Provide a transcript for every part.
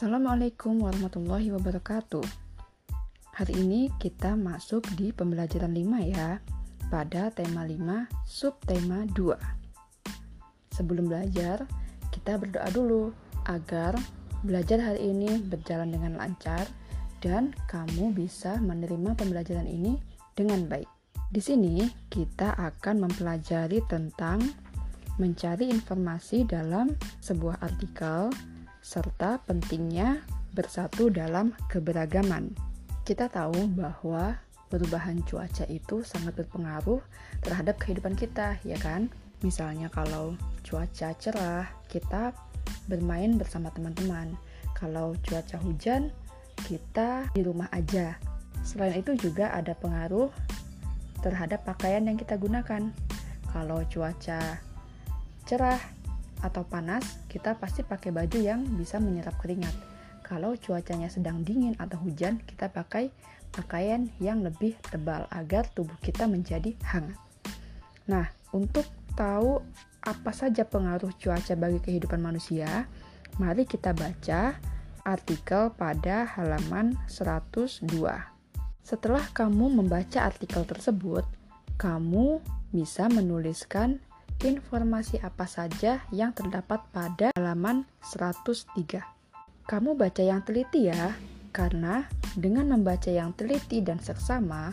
Assalamualaikum warahmatullahi wabarakatuh. Hari ini kita masuk di pembelajaran 5 ya, pada tema 5, subtema 2. Sebelum belajar, kita berdoa dulu agar belajar hari ini berjalan dengan lancar dan kamu bisa menerima pembelajaran ini dengan baik. Di sini kita akan mempelajari tentang mencari informasi dalam sebuah artikel serta pentingnya bersatu dalam keberagaman. Kita tahu bahwa perubahan cuaca itu sangat berpengaruh terhadap kehidupan kita, ya kan? Misalnya kalau cuaca cerah, kita bermain bersama teman-teman. Kalau cuaca hujan, kita di rumah aja. Selain itu juga ada pengaruh terhadap pakaian yang kita gunakan. Kalau cuaca cerah, atau panas, kita pasti pakai baju yang bisa menyerap keringat. Kalau cuacanya sedang dingin atau hujan, kita pakai pakaian yang lebih tebal agar tubuh kita menjadi hangat. Nah, untuk tahu apa saja pengaruh cuaca bagi kehidupan manusia, mari kita baca artikel pada halaman 102. Setelah kamu membaca artikel tersebut, kamu bisa menuliskan informasi apa saja yang terdapat pada halaman 103. Kamu baca yang teliti ya, karena dengan membaca yang teliti dan seksama,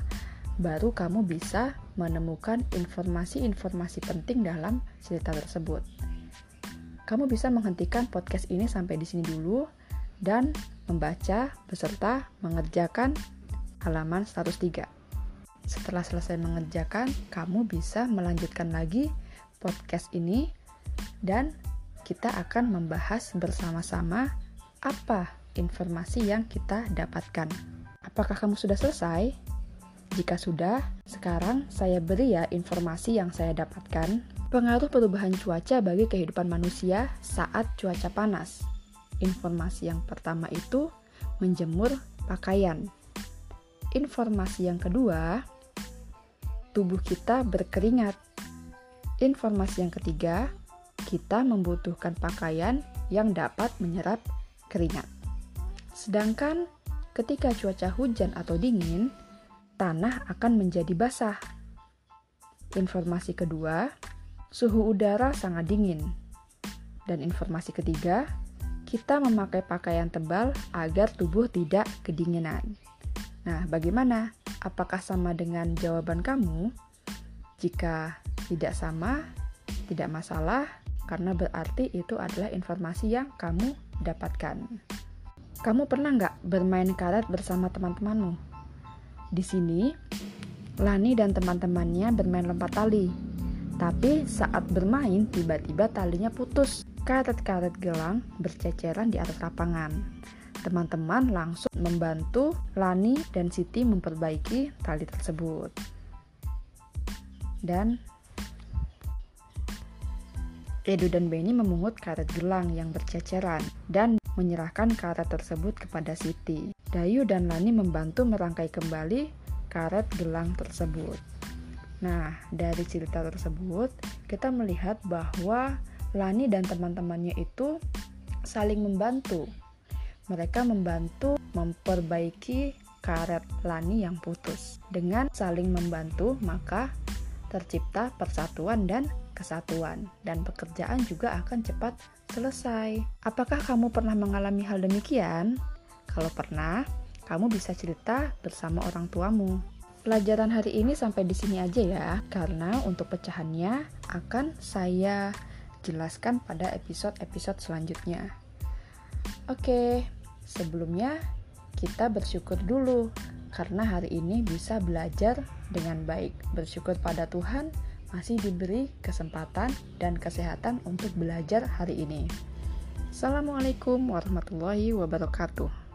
baru kamu bisa menemukan informasi-informasi penting dalam cerita tersebut. Kamu bisa menghentikan podcast ini sampai di sini dulu dan membaca beserta mengerjakan halaman 103. Setelah selesai mengerjakan, kamu bisa melanjutkan lagi podcast ini dan kita akan membahas bersama-sama apa informasi yang kita dapatkan. Apakah kamu sudah selesai? Jika sudah, sekarang saya beri ya informasi yang saya dapatkan. Pengaruh perubahan cuaca bagi kehidupan manusia saat cuaca panas. Informasi yang pertama itu menjemur pakaian. Informasi yang kedua, tubuh kita berkeringat. Informasi yang ketiga, kita membutuhkan pakaian yang dapat menyerap keringat. Sedangkan ketika cuaca hujan atau dingin, tanah akan menjadi basah. Informasi kedua, suhu udara sangat dingin. Dan informasi ketiga, kita memakai pakaian tebal agar tubuh tidak kedinginan. Nah, bagaimana? Apakah sama dengan jawaban kamu? Jika tidak sama, tidak masalah, karena berarti itu adalah informasi yang kamu dapatkan. Kamu pernah nggak bermain karet bersama teman-temanmu? Di sini, Lani dan teman-temannya bermain lompat tali. Tapi saat bermain, tiba-tiba talinya putus. Karet-karet gelang berceceran di atas lapangan. Teman-teman langsung membantu Lani dan Siti memperbaiki tali tersebut. Dan Edu dan Benny memungut karet gelang yang berceceran dan menyerahkan karet tersebut kepada Siti. Dayu dan Lani membantu merangkai kembali karet gelang tersebut. Nah, dari cerita tersebut, kita melihat bahwa Lani dan teman-temannya itu saling membantu. Mereka membantu memperbaiki karet Lani yang putus. Dengan saling membantu, maka tercipta persatuan dan kesatuan, dan pekerjaan juga akan cepat selesai. Apakah kamu pernah mengalami hal demikian? Kalau pernah, kamu bisa cerita bersama orang tuamu. Pelajaran hari ini sampai di sini aja ya, karena untuk pecahannya akan saya jelaskan pada episode-episode selanjutnya. Oke, sebelumnya kita bersyukur dulu karena hari ini bisa belajar dengan baik. Bersyukur pada Tuhan masih diberi kesempatan dan kesehatan untuk belajar hari ini. Assalamualaikum warahmatullahi wabarakatuh.